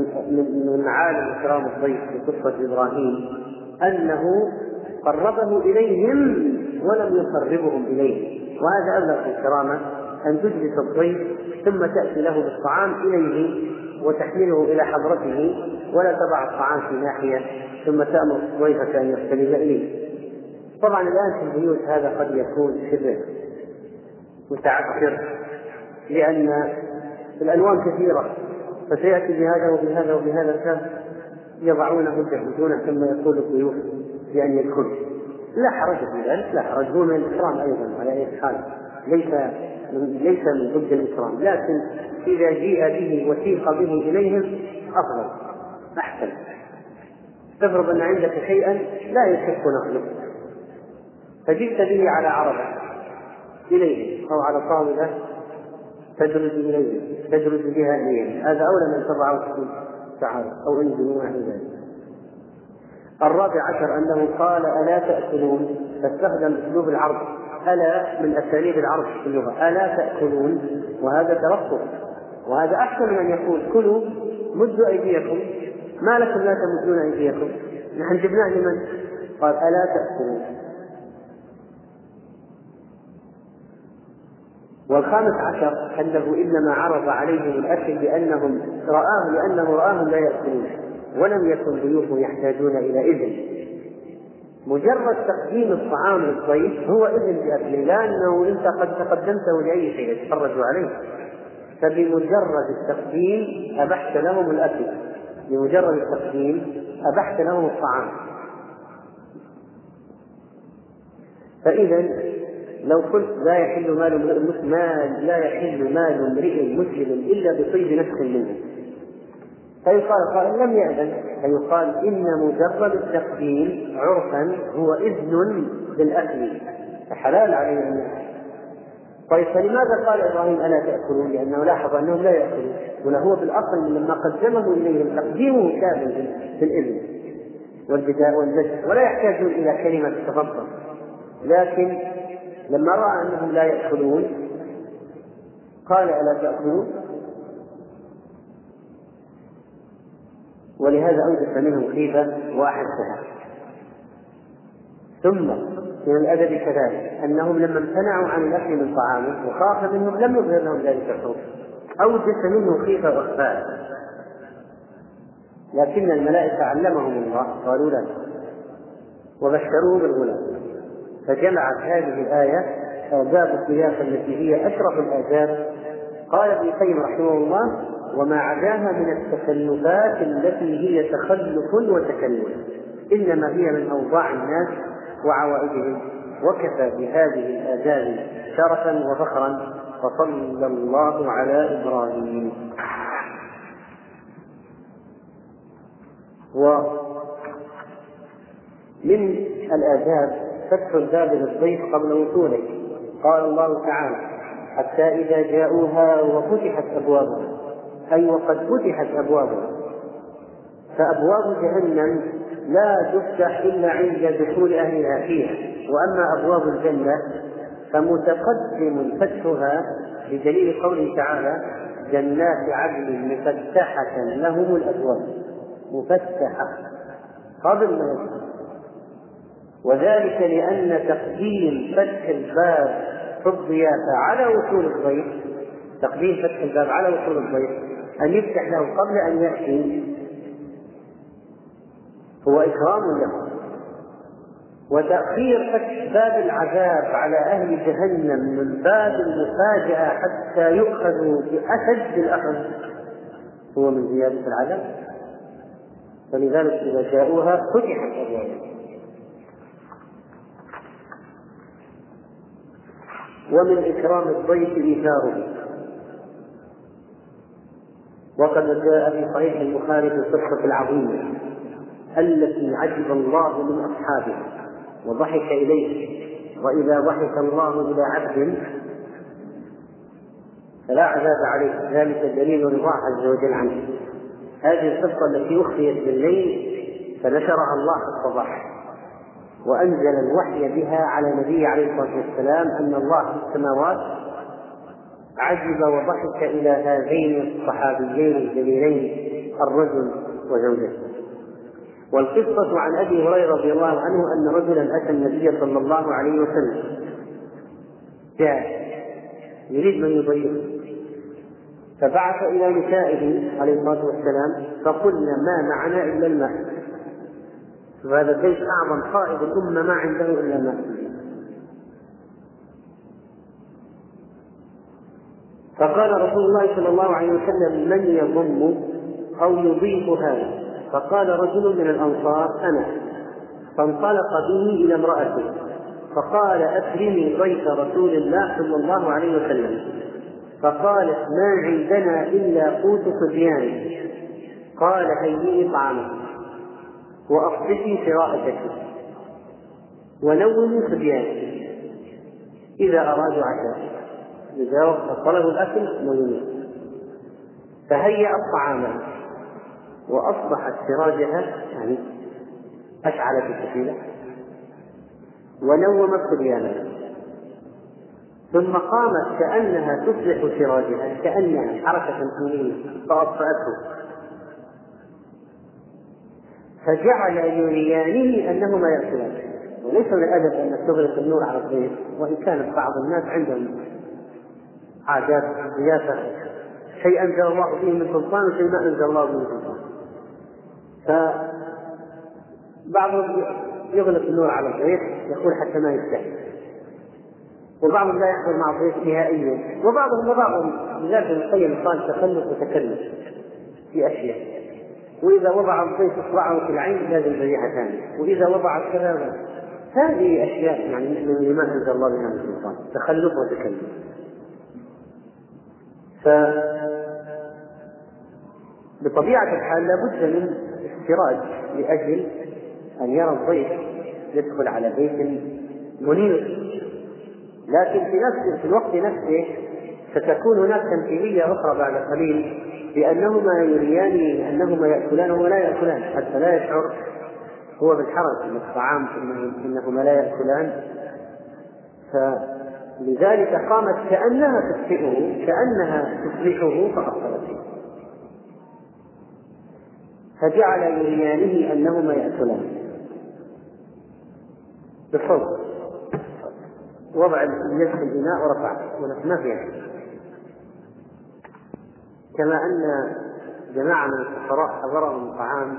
من معالم إكرام الضيف في قصة إبراهيم أنه قربه إليهم ولم يقربهم إليه. وهذا أبلغ في الكرامة أن تجلس الضيف ثم تأتي له بالطعام إليه وتحمله إلى حضرته ولا تضع الطعام في ناحية ثم تأمر ضيفك أن يختلف إليه. طبعا الآن في البيوت هذا قد يكون شبه متعثر لأن الألوان كثيرة. فسيأتي بهذا وبهذا وبهذا يضعونه يجهزونه ثم يقول الضيوف بأن يدخل. لا حرج في ذلك لا حرج. هو من الإكرام أيضا على أي حال. ليس ليس من ضد الإكرام. لكن إذا جيء به وسيق به إليهم أفضل أحسن. تفرض أن عندك شيئا لا يشك نقله. فجئت به على عربة. إليه أو على طاولة. تدرج إليه تدرج بها إليه. هذا أولى من تضعه تعالى أو انزلوا ونحو ذلك. الرابع عشر أنه قال ألا تأكلون؟ فاستخدم أسلوب العرض. ألا من أساليب العرض في اللغة. ألا تأكلون؟ وهذا ترفض وهذا أحسن من أن يقول كلوا مدوا أيديكم. ما لكم لا تمدون أيديكم. نحن جبناه لمن؟ قال ألا تأكلون؟ والخامس عشر أنه إنما عرض عليهم الأكل لأنهم رآه لأنه رآهم لا يأكلون ولم يكن ضيوفه يحتاجون إلى إذن. مجرد تقديم الطعام للضيف هو إذن بأكله لأنه أنت قد تقدمته لأي شيء يتفرجوا عليه. فبمجرد التقديم أبحت لهم الأكل. بمجرد التقديم أبحت لهم الطعام. فإذا لو قلت لا يحل مال مال لا يحل مال امرئ مسلم إلا بطيب نفس منه. فيقال قال لم يأذن. فيقال إن مجرد التقديم عرفا هو إذن بالأكل فحلال عليه أن طيب فلماذا قال إبراهيم ألا تأكلون؟ لأنه لاحظ أنهم لا يأكلون، هنا هو بالأصل لما قدمه إليهم تقديمه كامل في الإذن والبداء والبدء ولا يحتاجون إلى كلمة تفضل. لكن لما رأى أنهم لا يأكلون قال ألا تأكلون؟ ولهذا أوجس منهم خيفة واحسها ثم من الأدب كذلك أنهم لما امتنعوا عن الأكل من طعامه وخاف منهم لم يظهر لهم ذلك الخوف أوجس منه خيفة وإخفاء لكن الملائكة علمهم الله قالوا لا. وبشروه بالغلام. فجمعت هذه الآية آداب الضيافة التي هي أشرف الآداب قال ابن القيم رحمه الله وما عداها من التكلفات التي هي تخلف وتكلف إنما هي من أوضاع الناس وعوائدهم وكفى بهذه الآداب شرفا وفخرا وصلى الله على إبراهيم. ومن الآداب فتح الباب للضيف قبل وصوله. قال الله تعالى حتى إذا جاءوها وفتحت أبوابها. أي وقد فتحت أبوابها. فأبواب جهنم لا تفتح إلا عند دخول أهلها فيها. وأما أبواب الجنة فمتقدم فتحها بدليل قوله تعالى جنات عدن مفتحة لهم الأبواب. مفتحة. قبل ما يدخل وذلك لأن تقديم فتح الباب في الضيافة على وصول الضيف تقديم فتح الباب على وصول الضيف أن يفتح له قبل أن يأتي. هو إكرام له. وتأخير فتح باب العذاب على أهل جهنم من باب المفاجأة حتى يؤخذوا بأشد الأخذ هو من زيادة العذاب. فلذلك إذا جاءوها فتحت أبوابها ومن إكرام الضيف إيثاره. وقد جاء في صحيح البخاري في القصة العظيمة التي عجب الله من أصحابه وضحك إليه. وإذا ضحك الله إلى عبد فلا عذاب عليه. ذلك دليل رضاه عز وجل عنه. هذه القصة التي أخفيت بالليل فنشرها الله في الصباح. وأنزل الوحي بها على النبي عليه الصلاة والسلام أن الله في السماوات عجب وضحك إلى هذين الصحابيين الجليلين الرجل وزوجته. والقصة عن أبي هريرة رضي الله عنه أن رجلا أتى النبي صلى الله عليه وسلم. جاء يريد من يضيفه فبعث إلى نسائه عليه الصلاة والسلام فقلنا ما معنا إلا الماء وهذا البيت أعظم قائد الأمة ما عنده إلا الماء فقال رسول الله صلى الله عليه وسلم من يضم أو يضيف هذا؟ فقال رجل من الأنصار أنا. فانطلق به إلى امرأته فقال أكرمي ضيف رسول الله صلى الله عليه وسلم. فقالت ما عندنا إلا قوت صبيان. قال هيئي طعامك. وأصبحي قراءتك ونومي صبيانك إذا أرادوا عشاء. إذا طلبوا الأكل نومي. فهيأ الطعام وأصبحت سراجها يعني أشعلت السفينة. ونومت صبيانها ثم قامت كأنها تصلح سراجها كأنها حركة حميمة. فأطفأته. فجعل يريانه أنهما يأكلان وليس من الأدب أن تغلق النور على الضيف وإن كانت بعض الناس عندهم عادات ضيافة شيء أنزل الله فيه من سلطان وشيء ما أنزل الله به من سلطان. فبعضهم يغلق النور على الضيف يقول حتى ما يستحي. وبعضهم لا يحضر مع الضيف نهائيا. وبعضهم وبعضهم لذلك ابن القيم قال تخلف وتكلف في أشياء. وإذا وضع الضيف اصبعه في العين لازم ذبيحه ثانية. وإذا وضع كذا هذه أشياء يعني من ما أنزل الله بها من سلطان تخلف وتكلف. ف بطبيعة الحال لابد من استراج لأجل أن يرى الضيف يدخل على بيت منير. لكن في نفس في الوقت نفسه ستكون هناك تمثيلية أخرى بعد قليل. بأنهما يريان أنهما يأكلان وهما لا يأكلان حتى لا يشعر هو بالحرج من الطعام إنهما لا يأكلان. فلذلك قامت كأنها تطفئه كأنها تصلحه فأصلت فجعل يريانه أنهما يأكلان. بالصوت. وضع اليد في الإناء ورفعه ما في كما أن جماعة من الفقراء حضرهم الطعام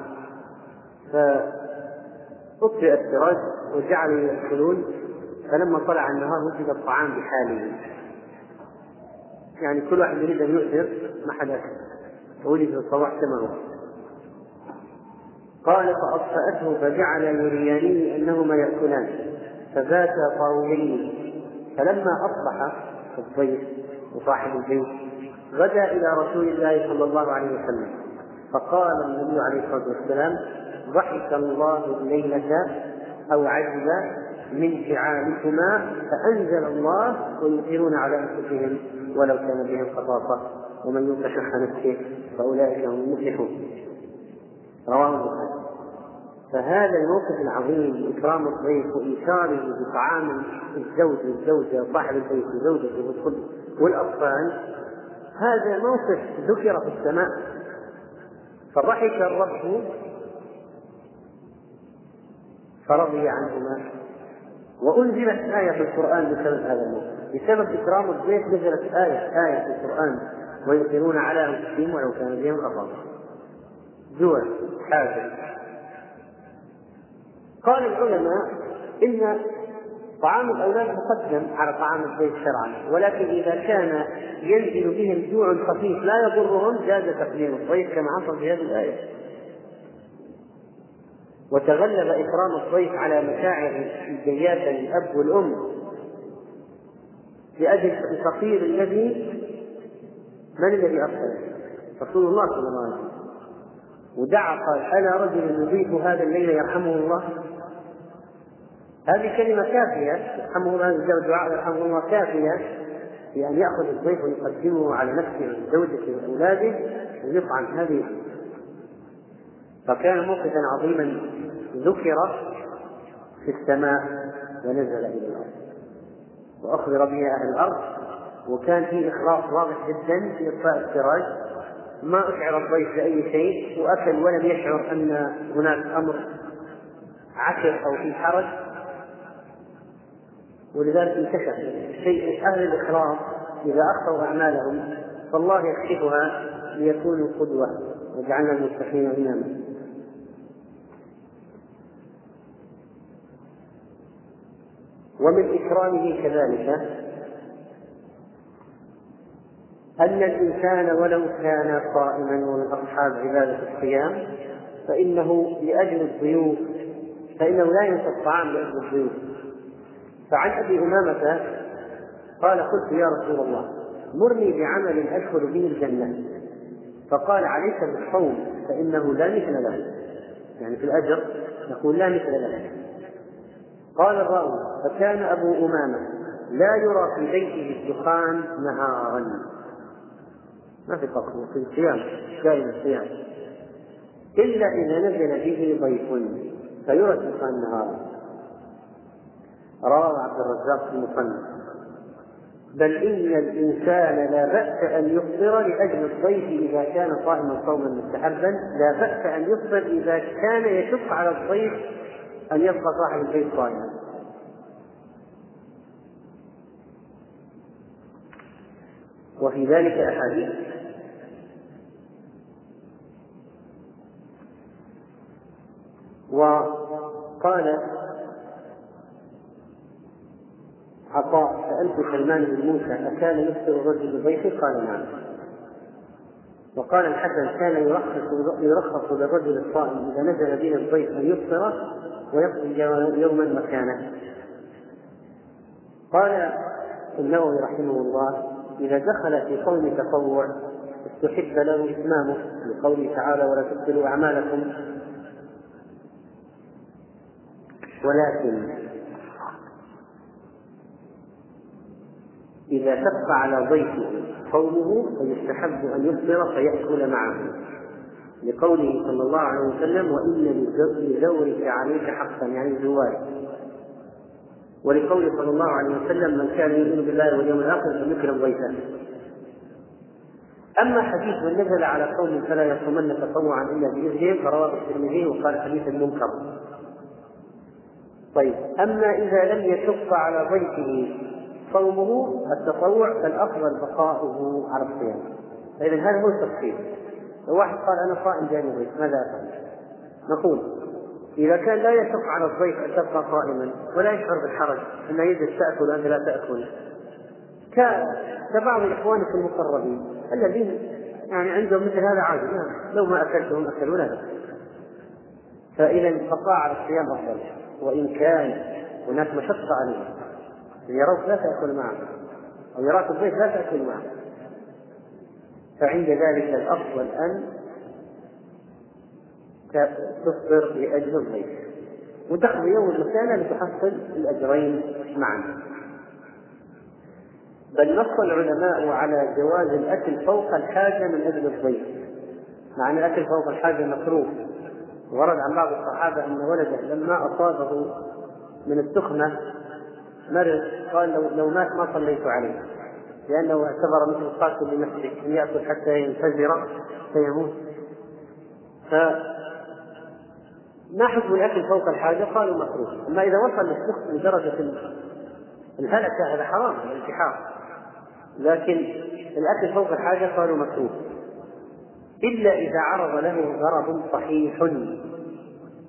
فأطفئ السراج وجعلوا يأكلون فلما طلع النهار وجد الطعام بحاله. يعني كل واحد يريد أن يؤثر ما حدا ولد صباح كما هو. قال فأطفأته فجعل يرياني أنهما يأكلان فباتا طاويين فلما أصبح الضيف وصاحب البيت غدا إلى رسول الله صلى الله عليه وسلم. فقال النبي عليه الصلاة والسلام ضحك الله الليلة أو عجب من فعالكما فأنزل الله ويؤثرون على أنفسهم ولو كان بهم خصاصة ومن يوق شح نفسه فأولئك هم المفلحون. رواه البخاري. فهذا الموقف العظيم إكرام الضيف وإيثاره بطعام الزوج والزوجة وصاحب البيت وزوجته والأطفال هذا موقف ذكر في السماء. فضحك الرب فرضي عنهما. وأنزلت آية في القرآن بسبب هذا الموقف. بسبب إكرام الضيف نزلت آية آية في القرآن. ويؤثرون على أنفسهم ولو كان بهم خطأ جوع حاجة. قال العلماء إن طعام الأولاد مقدم على طعام البيت شرعا. ولكن إذا كان ينزل بهم جوع خفيف لا يضرهم جاز تقديم الضيف كما حصل في هذه الآية. وتغلب إكرام الضيف على مشاعر الجياشة للأب والأم لأجل الفقير الذي من الذي أرسله؟ رسول الله صلى الله عليه وسلم. ودعا قال أنا رجل يضيف هذا الليل يرحمه الله. هذه كلمة كافية يرحمه الله الدعاء يرحمه الله كافية في أن يأخذ الضيف ويقدمه على نفسه وزوجته وأولاده ويطعم هذه. فكان موقفا عظيما ذكر في السماء ونزل إلى الأرض وأخبر به أهل الأرض وكان فيه إخلاص واضح جدا في إطفاء السراج. ما أشعر الضيف بأي شيء وأكل ولم يشعر أن هناك أمر عسر أو في حرج. ولذلك انتشر شيء أهل الإخلاص إذا أخطأوا أعمالهم فالله يكشفها ليكونوا قدوة وجعلنا المتقين إماما. ومن إكرامه كذلك أن الإنسان ولو كان صائما ومن أصحاب عبادة الصيام فإنه لأجل الضيوف فإنه لا ينسى الطعام لأجل الضيوف. فعن أبي أمامة قال قلت يا رسول الله مرني بعمل أدخل به الجنة. فقال عليك بالصوم فإنه لا مثل له. يعني في الأجر نقول لا مثل له. قال الراوي فكان أبو أمامة لا يرى في بيته الدخان نهارا. ما في فقر في الصيام دائما الصيام. إلا إذا نزل به ضيف فيرى الدخان نهارا. رواه عبد الرزاق في المصنف. بل إن الإنسان لا بأس أن يفطر لأجل الضيف إذا كان صائما صوما مستحبا لا بأس أن يفطر إذا كان يشق على الضيف أن يبقى صاحب البيت صائما. وفي ذلك أحاديث. وقال عطاء سألت سلمان بن موسى أكان يفطر الرجل بضيفه؟ قال نعم. وقال الحسن كان يرخص يرخص للرجل الصائم إذا نزل به الضيف أن يفطر ويقضي يوما مكانه قال النووي رحمه الله إذا دخل في قول تطوع استحب له إتمامه لقوله تعالى ولا تبطلوا أعمالكم. ولكن إذا شق على ضيفه قومه فيستحب أن يفطر فيأكل معه. لقوله صلى الله عليه وسلم وإن لزورك عليك حقا يعني الزواج ولقوله صلى الله عليه وسلم من كان يؤمن بالله واليوم الآخر فليكرم ضيفه. أما حديث من نزل على قوم فلا يصومن تطوعا إلا بإذنهم فرواه الترمذي وقال حديث منكر طيب أما إذا لم يشق على ضيفه صومه التطوع فالافضل بقاؤه على الصيام. فإذا هذا هو التفصيل. لو واحد قال أنا صائم جاني ضيف ماذا أفعل؟ نقول إذا كان لا يشق على الضيف أن تبقى قائما ولا يشعر بالحرج أن يجلس تأكل وأنت لا تأكل. كبعض إخوانك المقربين الذين يعني عندهم مثل هذا عادي لو ما أكلتهم أكلوا لا فإذا البقاء على الصيام أفضل وإن كان هناك مشقة عليهم يروك لا تأكل معهم أو يراك الضيف لا تأكل معه. فعند ذلك الأفضل أن تفطر لأجل الضيف. وتقضي يوم المسألة لتحصل الأجرين معا. بل نص العلماء على جواز الأكل فوق الحاجة من أجل الضيف. مع أن الأكل فوق الحاجة مكروه. ورد عن بعض الصحابة أن ولده لما أصابه من السخنة مرض قال لو, لو مات ما صليت عليه. لأنه اعتبر مثل القاتل لنفسه أن يأكل حتى ينفجر فيموت. ف ما حكم الأكل فوق الحاجة؟ قالوا مكروه، أما إذا وصل السخن لدرجة الهلكة هذا حرام الانتحار. لكن الأكل فوق الحاجة قالوا مكروه. إلا إذا عرض له غرض صحيح.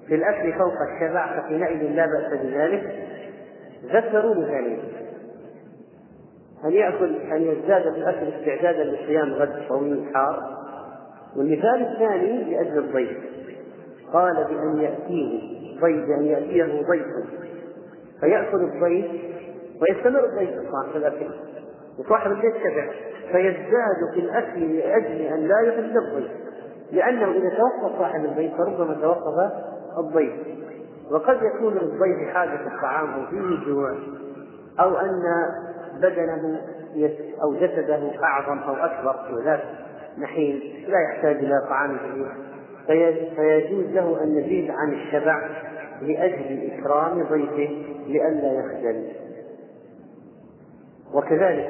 في الأكل فوق الشبع فحينئذ لا بأس بذلك. ذكروا مثالين أن يأكل أن يزداد في الأكل استعدادا لصيام غد طويل حار؟ والمثال الثاني لأجل الضيف. قال بأن يأتيه ضيف بأن يأتيه ضيف. فيأكل الضيف ويستمر الضيف في الأكل. وصاحب البيت شبع فيزداد في الأكل لأجل أن لا يحل الضيف. لأنه إذا توقف صاحب البيت فربما توقف الضيف. وقد يكون للضيف حاجة الطعام فيه جوع أو أن بدنه أو جسده أعظم أو أكبر وذات نحيل لا يحتاج إلى طعام كثير فيجوز له أن يزيد عن الشبع لأجل إكرام ضيفه لئلا يخجل. وكذلك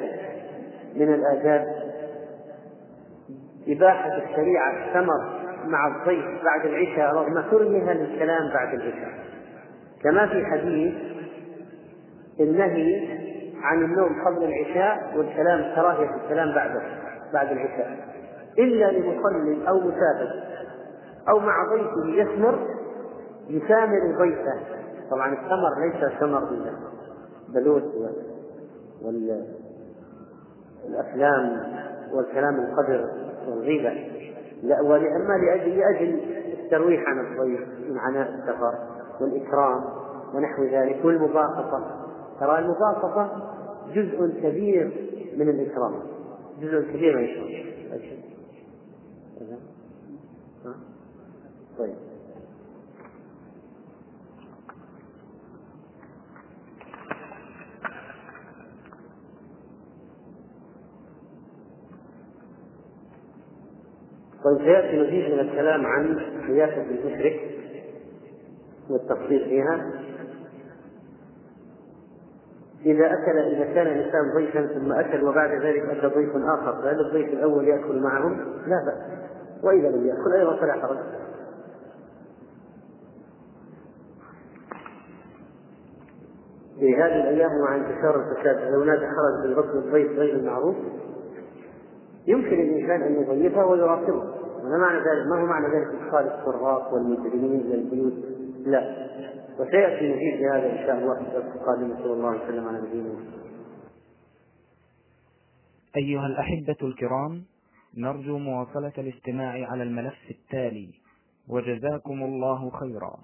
من الآداب إباحة الشريعة الثمر مع الضيف بعد العشاء رغم كرهها للكلام بعد العشاء. كما في حديث النهي عن النوم قبل العشاء والكلام كراهية الكلام بعده بعد العشاء. إلا لمصل أو مسافر أو مع ضيفه يثمر يثامر ضيفه. طبعا الثمر ليس ثمر البلوت والأفلام والكلام القدر والغيبة. لا ولأما لأجل لأجل الترويح عن الضيف من عناء السفر. والإكرام ونحو ذلك والمباسطة ترى المباسطة جزء كبير من الإكرام جزء كبير من الإكرام طيب طيب سياتي مزيد من الكلام عن سياسه المشرك والتفصيل فيها. إذا أكل إذا كان الإنسان ضيفا ثم أكل وبعد ذلك أتى ضيف آخر فهل الضيف الأول يأكل معهم؟ لا بأس. وإذا لم يأكل أيضا فلا حرج. في هذه الأيام مع انتشار الفساد لو نادى خرج بالركن الضيف غير المعروف؟ يمكن للإنسان أن يضيفه ويراقبه وما معنى ذلك؟ ما هو معنى ذلك؟ إدخال السراق والمجرمين إلى البيوت لا. وسيأتي مزيد بهذا إن شاء الله في الدرس القادم. صلى الله عليه وسلم على نبينا أيها الأحبة الكرام نرجو مواصلة الاستماع على الملف التالي. وجزاكم الله خيرا.